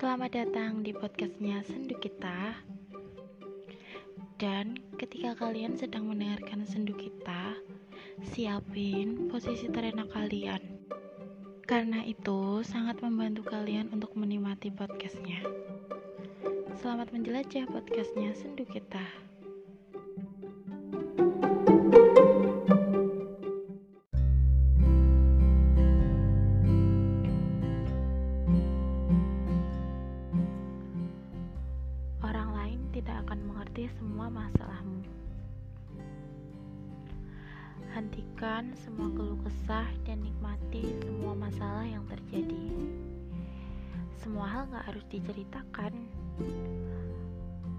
Selamat datang di podcastnya Sendu Kita. Dan ketika kalian sedang mendengarkan Sendu Kita Siapin posisi terenak kalian. Karena itu sangat membantu kalian untuk menikmati podcastnya. Selamat menjelajah podcastnya Sendu Kita tidak akan mengerti semua masalahmu. Hentikan semua keluh kesah dan nikmati semua masalah yang terjadi. Semua hal gak harus diceritakan.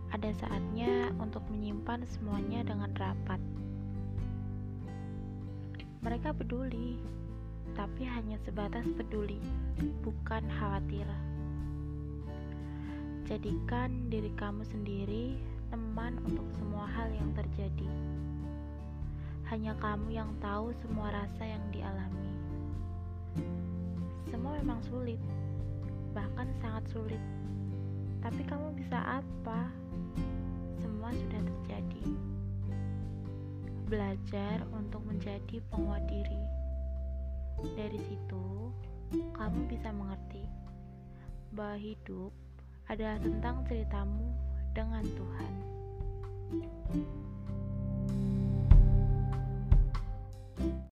Ada saatnya untuk menyimpan semuanya dengan rapat. Mereka peduli, tapi hanya sebatas peduli, bukan khawatir. Jadikan diri kamu sendiri teman untuk semua hal yang terjadi. Hanya kamu yang tahu semua rasa yang dialami. Semua memang sulit, bahkan sangat sulit. Tapi kamu bisa apa? Semua sudah terjadi. Belajar untuk menjadi penguat diri. Dari situ, kamu bisa mengerti bahwa hidup adalah tentang ceritamu dengan Tuhan.